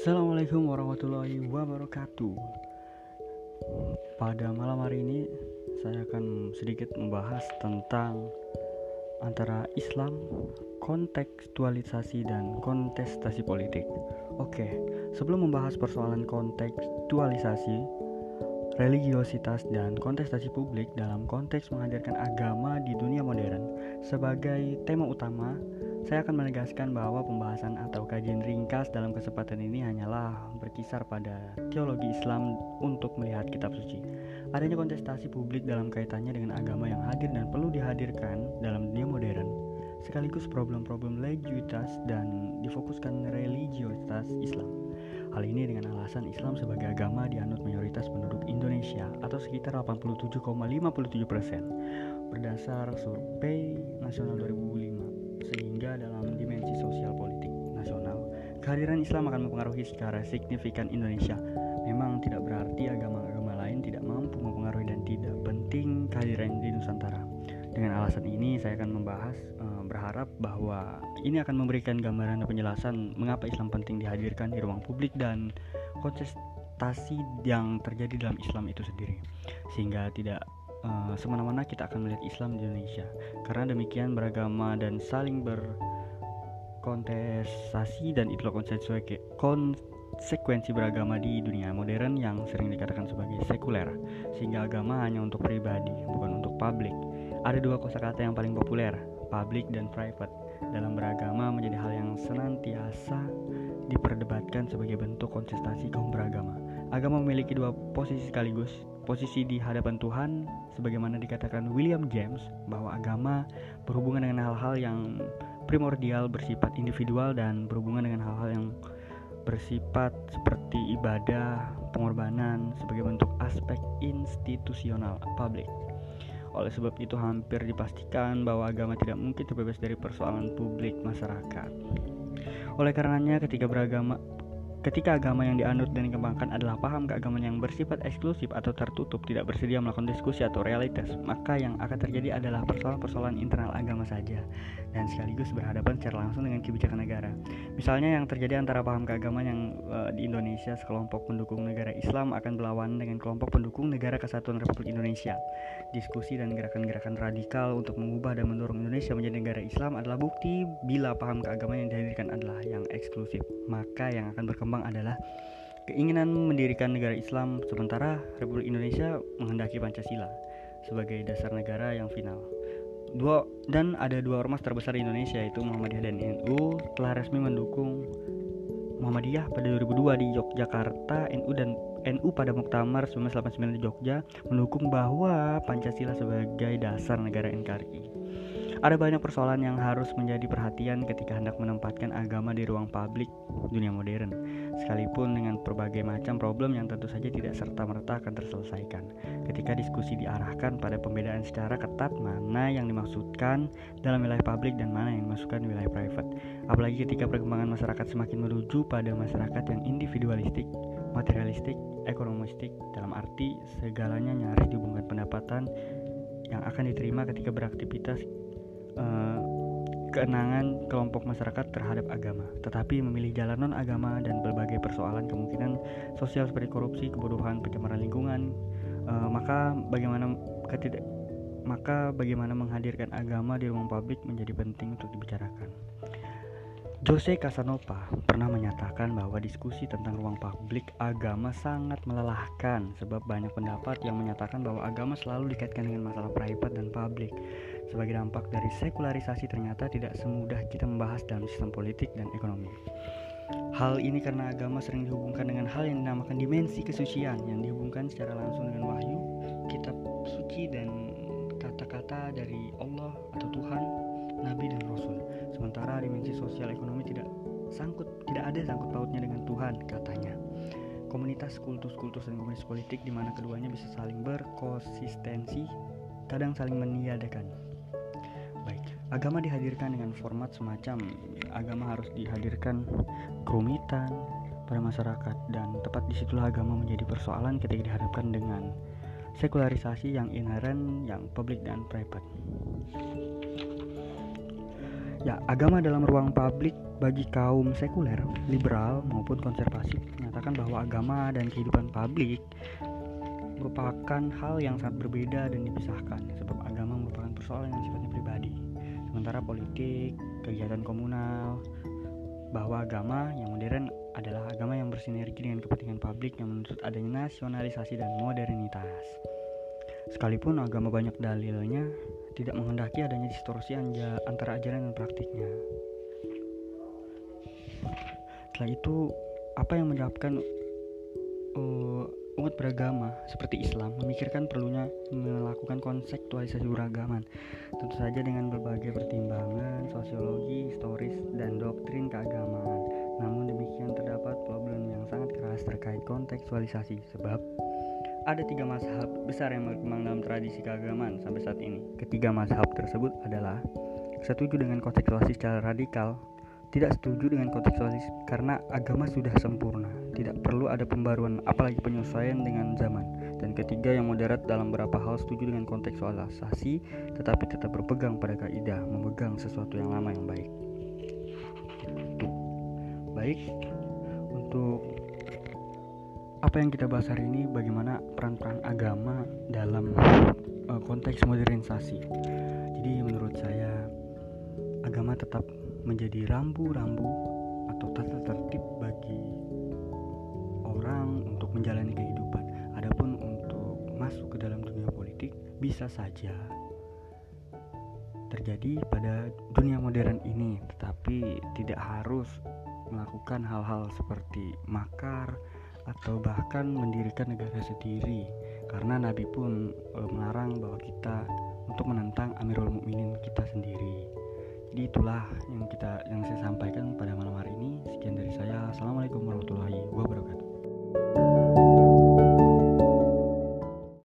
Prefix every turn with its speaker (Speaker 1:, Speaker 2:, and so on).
Speaker 1: Assalamualaikum warahmatullahi wabarakatuh. Pada malam hari ini saya akan sedikit membahas tentang antara Islam, kontekstualisasi dan kontestasi politik. Oke, sebelum membahas persoalan kontekstualisasi, religiositas dan kontestasi publik dalam konteks menghadirkan agama di dunia modern sebagai tema utama saya akan menegaskan bahwa pembahasan atau kajian ringkas dalam kesempatan ini hanyalah berkisar pada teologi Islam untuk melihat kitab suci. Adanya kontestasi publik dalam kaitannya dengan agama yang hadir dan perlu dihadirkan dalam dunia modern, sekaligus problem-problem legiuitas dan difokuskan religiositas Islam. Hal ini dengan alasan Islam sebagai agama dianut mayoritas penduduk Indonesia atau sekitar 87,57% berdasar survei nasional 2005 sehingga dalam dimensi sosial politik nasional, kehadiran Islam akan mempengaruhi secara signifikan Indonesia. Memang tidak berarti agama-agama lain tidak mampu mempengaruhi dan tidak penting kehadiran di Nusantara. Dengan alasan ini, saya akan membahas uh, berharap bahwa ini akan memberikan gambaran dan penjelasan mengapa Islam penting dihadirkan di ruang publik dan kontestasi yang terjadi dalam Islam itu sendiri, sehingga tidak uh, semena-mena kita akan melihat Islam di Indonesia. Karena demikian beragama dan saling berkontestasi dan itulah konsekuensi beragama di dunia modern yang sering dikatakan sebagai sekuler, sehingga agama hanya untuk pribadi, bukan untuk publik. Ada dua kosakata yang paling populer, public dan private. Dalam beragama menjadi hal yang senantiasa diperdebatkan sebagai bentuk kontestasi kaum beragama. Agama memiliki dua posisi sekaligus, posisi di hadapan Tuhan sebagaimana dikatakan William James bahwa agama berhubungan dengan hal-hal yang primordial bersifat individual dan berhubungan dengan hal-hal yang bersifat seperti ibadah, pengorbanan sebagai bentuk aspek institusional publik. Oleh sebab itu hampir dipastikan bahwa agama tidak mungkin terbebas dari persoalan publik masyarakat. Oleh karenanya ketika beragama Ketika agama yang dianut dan dikembangkan adalah paham keagamaan yang bersifat eksklusif atau tertutup, tidak bersedia melakukan diskusi atau realitas, maka yang akan terjadi adalah persoalan-persoalan internal agama saja, dan sekaligus berhadapan secara langsung dengan kebijakan negara. Misalnya yang terjadi antara paham keagamaan yang uh, di Indonesia sekelompok pendukung negara Islam akan berlawanan dengan kelompok pendukung negara kesatuan Republik Indonesia. Diskusi dan gerakan-gerakan radikal untuk mengubah dan mendorong Indonesia menjadi negara Islam adalah bukti bila paham keagamaan yang dihadirkan adalah yang eksklusif, maka yang akan berkembang berkembang adalah keinginan mendirikan negara Islam sementara Republik Indonesia menghendaki Pancasila sebagai dasar negara yang final. Dua dan ada dua ormas terbesar di Indonesia yaitu Muhammadiyah dan NU telah resmi mendukung Muhammadiyah pada 2002 di Yogyakarta, NU dan NU pada Muktamar 1989 di Jogja mendukung bahwa Pancasila sebagai dasar negara NKRI. Ada banyak persoalan yang harus menjadi perhatian ketika hendak menempatkan agama di ruang publik dunia modern, sekalipun dengan berbagai macam problem yang tentu saja tidak serta-merta akan terselesaikan. Ketika diskusi diarahkan pada pembedaan secara ketat mana yang dimaksudkan dalam wilayah publik dan mana yang dimaksudkan wilayah private. Apalagi ketika perkembangan masyarakat semakin menuju pada masyarakat yang individualistik, materialistik, ekonomistik dalam arti segalanya nyaris dihubungkan pendapatan yang akan diterima ketika beraktivitas uh, keenangan kelompok masyarakat terhadap agama, tetapi memilih jalan non agama dan berbagai persoalan kemungkinan sosial seperti korupsi, kebodohan, pencemaran lingkungan, uh, maka bagaimana ketidak maka bagaimana menghadirkan agama di ruang publik menjadi penting untuk dibicarakan. Jose Casanova pernah menyatakan bahwa diskusi tentang ruang publik agama sangat melelahkan sebab banyak pendapat yang menyatakan bahwa agama selalu dikaitkan dengan masalah private dan publik. Sebagai dampak dari sekularisasi ternyata tidak semudah kita membahas dalam sistem politik dan ekonomi. Hal ini karena agama sering dihubungkan dengan hal yang dinamakan dimensi kesucian yang dihubungkan secara langsung dengan wahyu, kitab suci dan kata-kata dari Allah atau Tuhan, Nabi dan Rasul Sementara dimensi sosial ekonomi tidak sangkut, tidak ada sangkut pautnya dengan Tuhan katanya. Komunitas kultus-kultus dan komunitas politik di mana keduanya bisa saling berkonsistensi, kadang saling meniadakan. Agama dihadirkan dengan format semacam agama harus dihadirkan kerumitan pada masyarakat dan tepat di situlah agama menjadi persoalan ketika dihadapkan dengan sekularisasi yang inheren, yang publik dan private. Ya, agama dalam ruang publik bagi kaum sekuler, liberal maupun konservatif menyatakan bahwa agama dan kehidupan publik merupakan hal yang sangat berbeda dan dipisahkan sebab agama merupakan persoalan yang sifatnya pribadi. Sementara politik, kegiatan komunal, bahwa agama yang modern adalah agama yang bersinergi dengan kepentingan publik yang menuntut adanya nasionalisasi dan modernitas. Sekalipun agama banyak dalilnya, tidak menghendaki adanya distorsi antara ajaran dan praktiknya. Setelah itu, apa yang menyebabkan uh, umat beragama seperti Islam memikirkan perlunya melakukan konseptualisasi beragaman, tentu saja dengan berbagai pertimbangan sosiologi, historis, dan doktrin keagamaan. Namun demikian terdapat problem yang sangat keras terkait kontekstualisasi sebab ada tiga mazhab besar yang berkembang dalam tradisi keagamaan sampai saat ini. Ketiga mazhab tersebut adalah setuju dengan kontekstualisasi secara radikal, tidak setuju dengan kontekstualisasi karena agama sudah sempurna, tidak perlu ada pembaruan apalagi penyesuaian dengan zaman. Dan ketiga yang moderat dalam beberapa hal setuju dengan kontekstualisasi tetapi tetap berpegang pada kaidah, memegang sesuatu yang lama yang baik. Baik, untuk apa yang kita bahas hari ini bagaimana peran-peran agama dalam uh, konteks modernisasi. Jadi menurut saya agama tetap menjadi rambu-rambu atau tata tertib bagi orang untuk menjalani kehidupan. Adapun untuk masuk ke dalam dunia politik bisa saja terjadi pada dunia modern ini, tetapi tidak harus melakukan hal-hal seperti makar, atau bahkan mendirikan negara sendiri karena Nabi pun e, melarang bahwa kita untuk menentang Amirul Mukminin kita sendiri. Jadi itulah yang kita yang saya sampaikan pada malam hari ini. Sekian dari saya. Assalamualaikum warahmatullahi wabarakatuh.